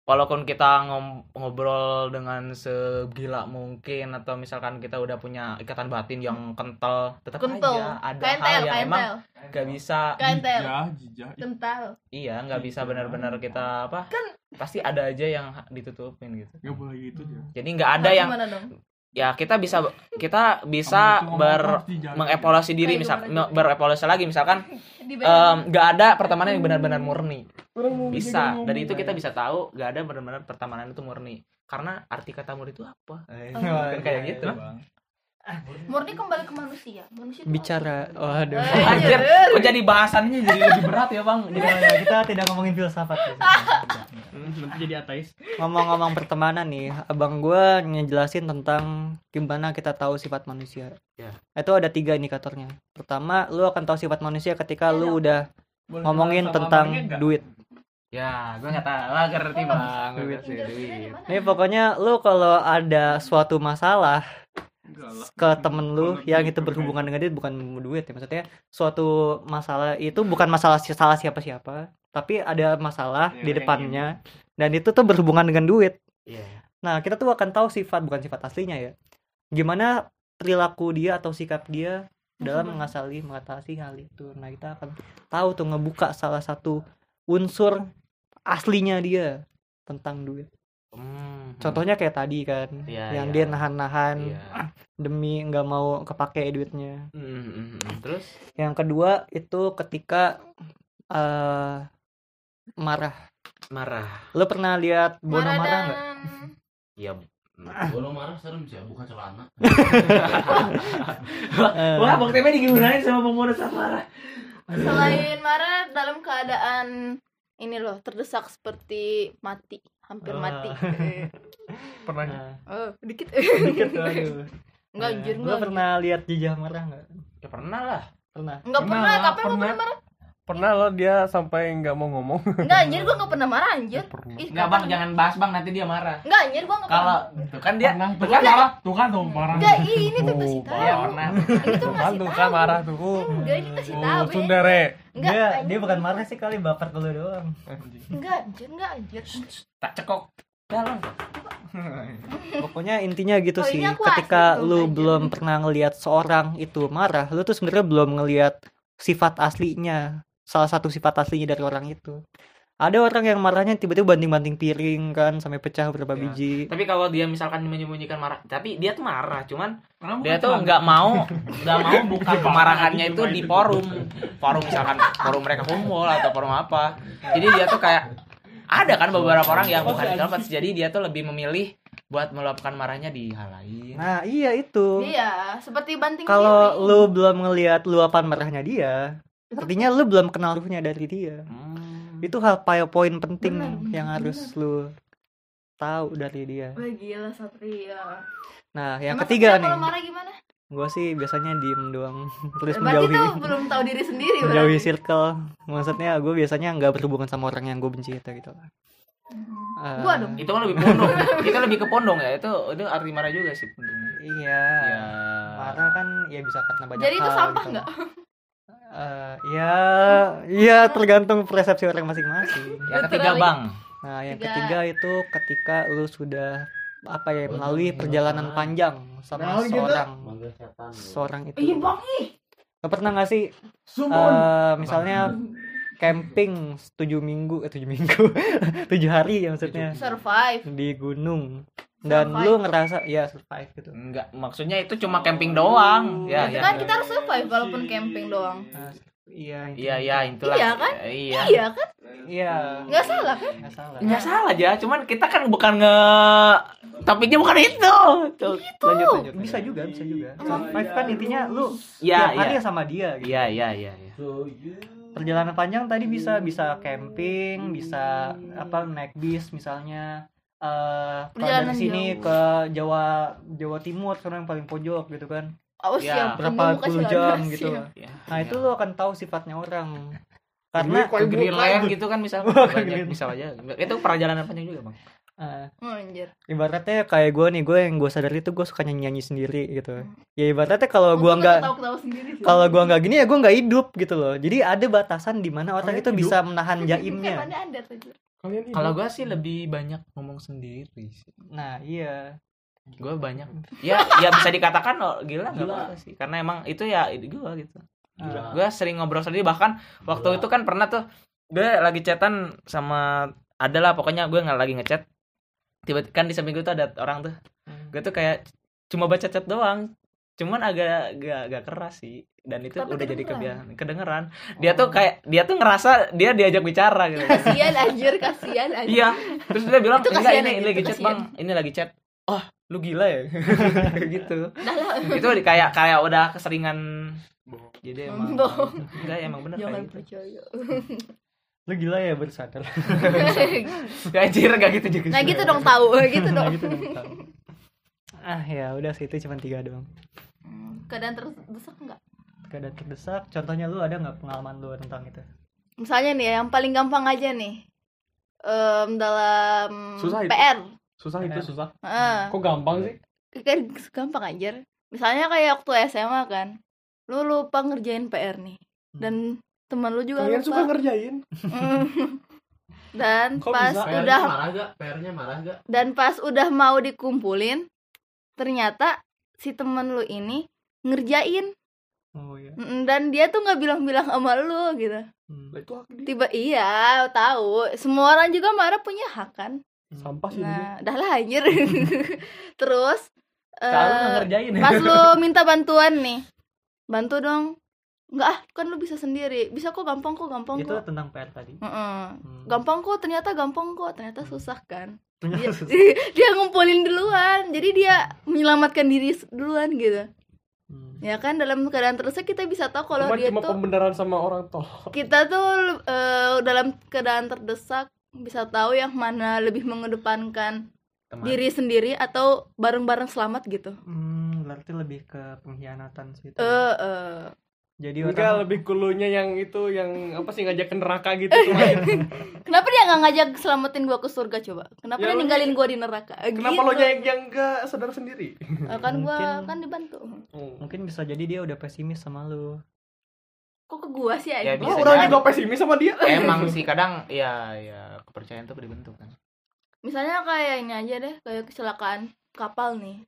walaupun kita ngobrol dengan segila mungkin atau misalkan kita udah punya ikatan batin yang kental tetap kental. aja ada kental hal yang emang kental. gak bisa kental. Jijah, jijah. kental. Iya nggak bisa benar-benar kita apa pasti ada aja yang ditutupin gitu. Gak boleh gitu ya. jadi nggak ada Harus yang ya kita bisa kita bisa ber mengevaluasi diri misal me- berevaluasi lagi. Misalkan nggak ada pertemanan yang benar-benar murni. Bisa. dari itu kita bisa tahu nggak ada benar-benar pertemanan itu murni. Karena arti kata murni itu apa? Eh, Bukan kayak gitu murni. Kembali ke manusia. Manusia bicara. waduh. Eh, anjir anjir. kok jadi bahasannya jadi lebih berat ya bang? Jadi Ya, kita tidak ngomongin filsafat sini. Hmm, Nanti jadi ateis. ngomong-ngomong pertemanan nih abang gua ngejelasin tentang gimana kita tahu sifat manusia. Ya. itu ada tiga indikatornya. Pertama lu akan tahu sifat manusia ketika lu udah Boleh ngomongin tentang duit. Ya gue nggak tahu. Lah ngerti bang. Duit. Duit Nih pokoknya lu kalau ada suatu masalah. Ke temen lu yang itu berhubungan dengan duit bukan duit ya maksudnya suatu masalah itu bukan masalah salah siapa-siapa tapi ada masalah Yang di depannya dan itu tuh berhubungan dengan duit. Iya. nah kita tuh akan tahu sifat bukan sifat aslinya ya gimana perilaku dia atau sikap dia dalam mengasali mengatasi hal itu. Nah kita akan tahu tuh ngebuka salah satu unsur aslinya dia tentang duit Hmm. contohnya kayak tadi kan Iya, yang iya. dia nahan-nahan Iya. demi nggak mau kepake duitnya Hmm, hmm, hmm. terus yang kedua itu ketika eh marah marah lo pernah lihat Bono marah nggak dan ya Bono marah serem sih, bukan celana. Eh, wah bang Teme digimanain sama pemuda saat marah selain marah dalam keadaan ini loh terdesak seperti mati hampir Ah. mati Pernah nah, oh dikit dikit tuh, aduh. enggak anjir enggak pernah lihat jejak marah nggak ya pernah lah pernah enggak Pernah pernah kapan gua pernah. pernah marah pernah lo dia sampai nggak mau ngomong. enggak anjir gua enggak pernah marah anjir. Ih, nggak bang jangan bahas bang nanti dia marah enggak anjir gua enggak kalau tuh kan dia Pernah, tuh kan kan marah, tuh kan tuh marah. enggak ih, ini tuh kasih Oh, tahu Iya pernah. ini tuh kan ngasih tuh tahu kan marah tuh. Oh, enggak ini kasih oh tahu Be. Sundere. enggak dia dia bukan marah sih kali baper ke lo doang enggak anjir enggak anjir tak cekok dalam pokoknya intinya gitu Kalau sih ketika lu belum pernah ngelihat seorang itu marah lu tuh sebenarnya belum ngelihat sifat aslinya salah satu sifat aslinya dari orang itu. Ada orang yang marahnya tiba-tiba banting-banting piring kan sampai pecah beberapa Ya. biji. Tapi kalau dia misalkan menyembunyikan marah tapi dia tuh marah cuman Karena dia tuh nggak mau nggak mau buka kemarahannya itu di forum. Forum misalkan forum mereka kumpul atau forum apa. Jadi dia tuh kayak ada kan beberapa orang yang bukan di tempat jadi dia tuh lebih memilih buat meluapkan marahnya di hal lain. Nah iya itu. Iya seperti banting kalau lu belum ngelihat luapan marahnya dia artinya lu belum kenal ruhnya dari dia. Hmm. itu hal poin penting Benar, yang benar. harus lu tahu dari dia. Wah gila Satria nah yang Emang ketiga nih kalau marah gimana? Gue sih biasanya diem doang. Terus berarti menjauhi. tuh belum tahu diri sendiri menjauhi berarti. circle. Maksudnya gue biasanya nggak berhubungan sama orang yang gue benci itu gitu. Eh, Gua dong. itu kan lebih pondong itu lebih ke pondong ya. Itu itu arti marah juga sih. Pondong iya. Ya. Marah kan ya bisa karena banyak jadi itu hal sampah gitu. Eh, ya ya tergantung persepsi orang masing-masing. Yang ketiga bang. Nah yang Tiga. ketiga itu ketika lu sudah apa ya melalui perjalanan panjang sama seorang Manggil setan. seorang itu. Ih bang ih. Lo pernah nggak sih eh, misalnya camping tujuh minggu eh tujuh minggu tujuh hari ya maksudnya. Survive. Di gunung dan Survive. lu ngerasa ya survive gitu. Enggak maksudnya itu cuma camping doang. Ya Tapi ya. kan kita harus survive walaupun camping doang. Nah, iya iya iya itulah. Iya kan? iya. Iya kan? Iya. Nggak salah kan? Nggak salah. Nggak salah aja cuman kita kan bukan nge topiknya bukan itu. Tuh, lanjut lanjut bisa juga bisa juga. Survive kan intinya lu Iya, tiap hari iya. ya sama dia gitu. Iya iya iya iya. perjalanan panjang tadi bisa bisa camping bisa apa naik bis misalnya eh kalau Perjalanan dari sini jauh. ke Jawa Jawa Timur sana yang paling pojok gitu kan Awas Ya, berapa puluh jam ya. gitu Ya, nah itu ya. lo akan tahu sifatnya orang karena ke Greenland gitu kan banyak Greenland. bisa aja itu perjalanan panjang juga bang Oh, anjir. ibaratnya kayak gue nih gue yang gue sadar itu gue suka nyanyi nyanyi sendiri gitu ya ibaratnya kalau gue nggak ketawa-ketawa sendiri sih. kalau gua nggak gini ya gua nggak hidup gitu loh jadi ada batasan di mana orang Kalian itu hidup? bisa menahan jaimnya. Kalian kalau gue sih lebih banyak ngomong sendiri sih. Nah iya. Gue banyak. Ya ya bisa dikatakan oh, gila nggak Gila. apa sih. Karena emang itu ya gue gitu. Gue sering ngobrol sendiri. Bahkan waktu itu kan pernah tuh gue lagi chatan sama ada lah pokoknya gue nggak lagi ngechat. Tiba kan di samping gue tuh ada orang tuh. Hmm. gue tuh kayak cuma baca chat doang cuman agak agak agak keras sih. Dan itu Tapi udah jadi kedengeran. kebiasaan kedengeran. Dia tuh kayak dia tuh ngerasa dia diajak bicara gitu. Kasihan anjir, kasihan anjir. iya terus dia bilang Itu enggak kasihan ini, aja, ini lagi chat bang. Ini lagi chat. Oh lu gila ya? Kayak gitu lah. itu kayak kayak udah keseringan. Jadi emang Bohong. enggak emang bener Jangan kayak gitu. percaya. lu gila ya bersadar Gak anjir gak gitu juga Nah gitu dong tahu, gitu Nah, dong. gitu dong, tahu. Ah ya udah sih itu cuma tiga doang Hmm, Keadaan terdesak enggak? keadaan terdesak contohnya lu ada nggak pengalaman lu tentang itu Misalnya nih yang paling gampang aja nih. Em, dalam Susah itu. PR. susah itu susah. Heeh. Kok gampang sih? kan gampang anjir misalnya kayak waktu SMA kan lu lupa ngerjain PR nih dan teman lu juga Kalian suka lupa ngerjain? dan Kok pas bisa? udah marah gak? PR-nya marah gak? dan pas udah mau dikumpulin ternyata si temen lu ini ngerjain. Oh iya. Dan dia tuh nggak bilang-bilang sama lu gitu. Hmm. Lah itu hak dia. tiba iya tahu. Semua orang juga marah punya hak kan? Sampah sih nah dah lah anjir. Terus eh, ngerjain ya? pas lu minta bantuan nih bantu dong nggak ah kan lu bisa sendiri bisa kok gampang kok gampang itu kok tentang PR tadi Heeh. Hmm. gampang kok ternyata gampang kok ternyata susah kan Ternyata dia, susah. dia ngumpulin duluan jadi dia menyelamatkan diri duluan gitu Hmm. ya kan dalam keadaan terdesak kita bisa tahu kalau dia cuma tuh pembenaran sama orang tol. kita tuh eh, dalam keadaan terdesak bisa tahu yang mana lebih mengedepankan Teman. diri sendiri atau bareng-bareng selamat gitu Hmm, berarti lebih ke pengkhianatan sih itu. eh jadi Enggak orang lebih kulunya yang itu yang apa sih ngajak ke neraka gitu kenapa dia nggak ngajak selamatin gua ke surga coba? Kenapa Ya, dia ninggalin gua di neraka? Eh, Kenapa gitu. lo yang yang enggak sadar sendiri? Eh, kan gua Mungkin- kan dibantu. Mungkin bisa jadi dia udah pesimis sama lu. Kok ke gua sih Ya, bisa Oh, orang juga pesimis sama dia. emang sih kadang ya ya kepercayaan tuh dibentuk kan. Misalnya kayak ini aja deh kayak kecelakaan kapal nih.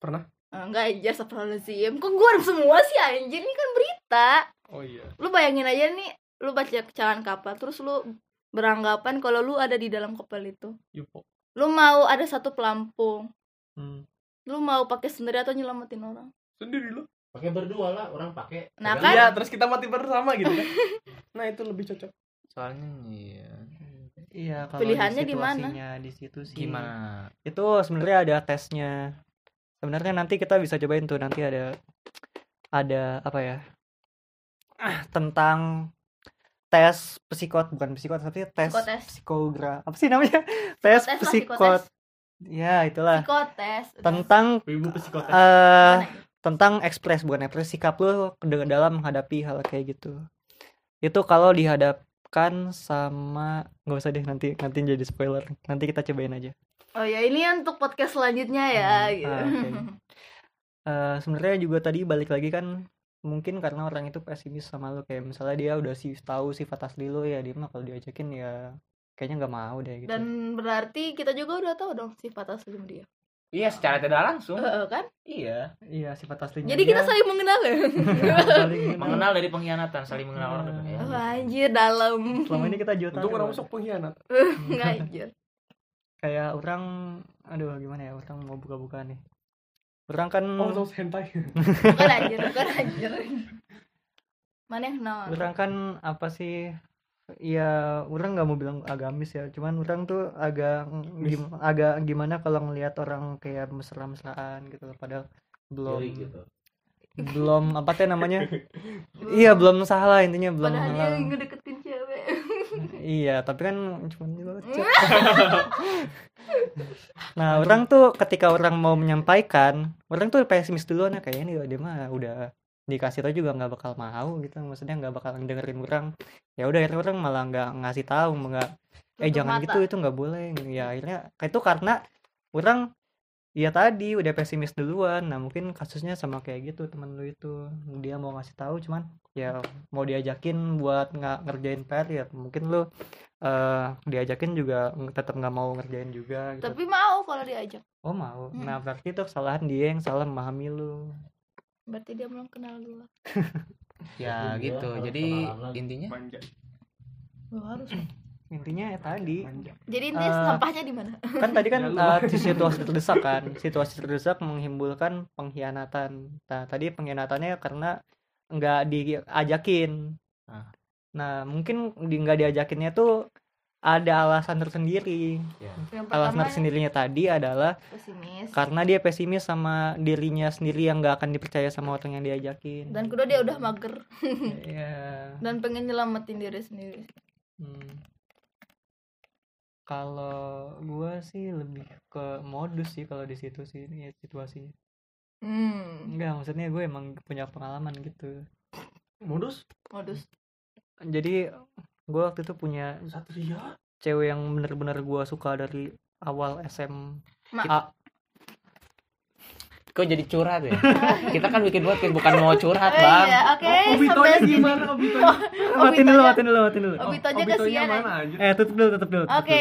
Pernah? Eh, enggak aja Astagfirullahaladzim Kok gue semua sih anjir Ini kan berita Oh iya. Lu bayangin aja nih Lu baca kecelakaan kapal Terus lu beranggapan kalau lu ada di dalam kapal itu Yupo. Lu mau ada satu pelampung Hmm. Lu mau pakai sendiri atau nyelamatin orang Sendiri lo. Pakai berdua lah, orang pakai. Nah, kan? Iya, terus kita mati bersama gitu kan. Nah, itu lebih cocok. soalnya iya iya kalau Pilihannya di mana? situasinya di situ sih gimana itu sebenarnya ada tesnya sebenarnya nanti kita bisa cobain tuh nanti ada ada apa ya ah tentang tes psikot bukan psikot tapi tes Psikotes. psikogra apa sih namanya? Tes Psikotes psikot. Ya itulah. Psikotes tentang Ibu psikotes. eh tentang ekspres bukan ekspres sikap ke- dalam menghadapi hal kayak gitu. Itu kalau dihadapkan sama nggak usah deh nanti nanti jadi spoiler. Nanti kita cobain aja Oh ya ini untuk podcast selanjutnya ya Hmm, gitu. ah, oke. Eh, sebenarnya juga tadi balik lagi kan mungkin karena orang itu pesimis sama lu kayak misalnya dia udah sih tahu sifat asli lu ya dia mah kalau diajakin ya kayaknya nggak mau deh gitu. Dan berarti kita juga udah tahu dong sifat asli dia. Iya secara tidak langsung. Eh, kan? iya. Iya sifat aslinya Jadi kita dia saling mengenal ya? Saling mengenal. Dari pengkhianatan saling mengenal orang Oh, pengkhianatan. Anjir dalam. Selama ini kita jutaan Untung orang masuk pengkhianat. Nggak anjir kayak orang aduh gimana ya orang mau buka-buka nih orang kan Oh, terus hentai. Bukan anjir, bukan anjir Mana yang kenal? orang kan apa sih ya orang nggak mau bilang agamis ya cuman orang tuh agak gim- agak gimana kalau ngelihat orang kayak mesra-mesraan gitu padahal belum Jadi gitu. belum apa teh namanya iya belum salah intinya belum Padahal dia halal. Iya tapi kan cuman juga cek. nah orang tuh ketika orang mau menyampaikan orang tuh pesimis duluan ya kayaknya nih dia mah udah dikasih tau juga nggak bakal mau gitu. Maksudnya nggak bakal dengerin orang. Ya udah akhirnya orang malah nggak ngasih tahu nggak eh Tutup jangan mata. gitu itu nggak boleh. Ya akhirnya itu karena orang ya tadi udah pesimis duluan. Nah mungkin kasusnya sama kayak gitu temen lu itu. Dia mau ngasih tahu cuman ya mau diajakin buat nggak ngerjain PR ya mungkin lu eh diajakin juga tetap nggak mau ngerjain juga gitu. tapi mau kalau diajak. Oh mau? Hmm. nah berarti itu kesalahan dia yang salah memahami lu. Berarti dia belum kenal dulu ya gitu. jadi intinya Lu harus. Intinya ya tadi. Jadi intinya Eh, sampahnya di mana? kan tadi kan di situasi terdesak kan. Situasi terdesak menghimbulkan pengkhianatan. Nah tadi pengkhianatannya karena nggak diajakin Ah. nah mungkin di nggak diajakinnya tuh ada alasan tersendiri yang alasan tersendirinya tadi adalah pesimis karena dia pesimis sama dirinya sendiri yang nggak akan dipercaya sama orang yang diajakin dan kedua dia udah mager Iya. dan pengen nyelamatin diri sendiri Hmm. Kalau gua sih lebih ke modus sih kalau di situ sih ini ya situasinya. Hmm Enggak, maksudnya gue emang punya pengalaman gitu. Modus modus Jadi gue waktu itu punya Satria. cewek yang bener-bener gua suka dari awal SM. Ma- kok jadi curhat ya kita kan bikin podcast bukan mau curhat Oh bang iya, oke Obitonya sampai sini. gimana Obitonya? matiin dulu, matiin dulu, matiin dulu. Obitonya Obitonya ya. aja? Eh, tutup dulu, tutup dulu. tutup Oke,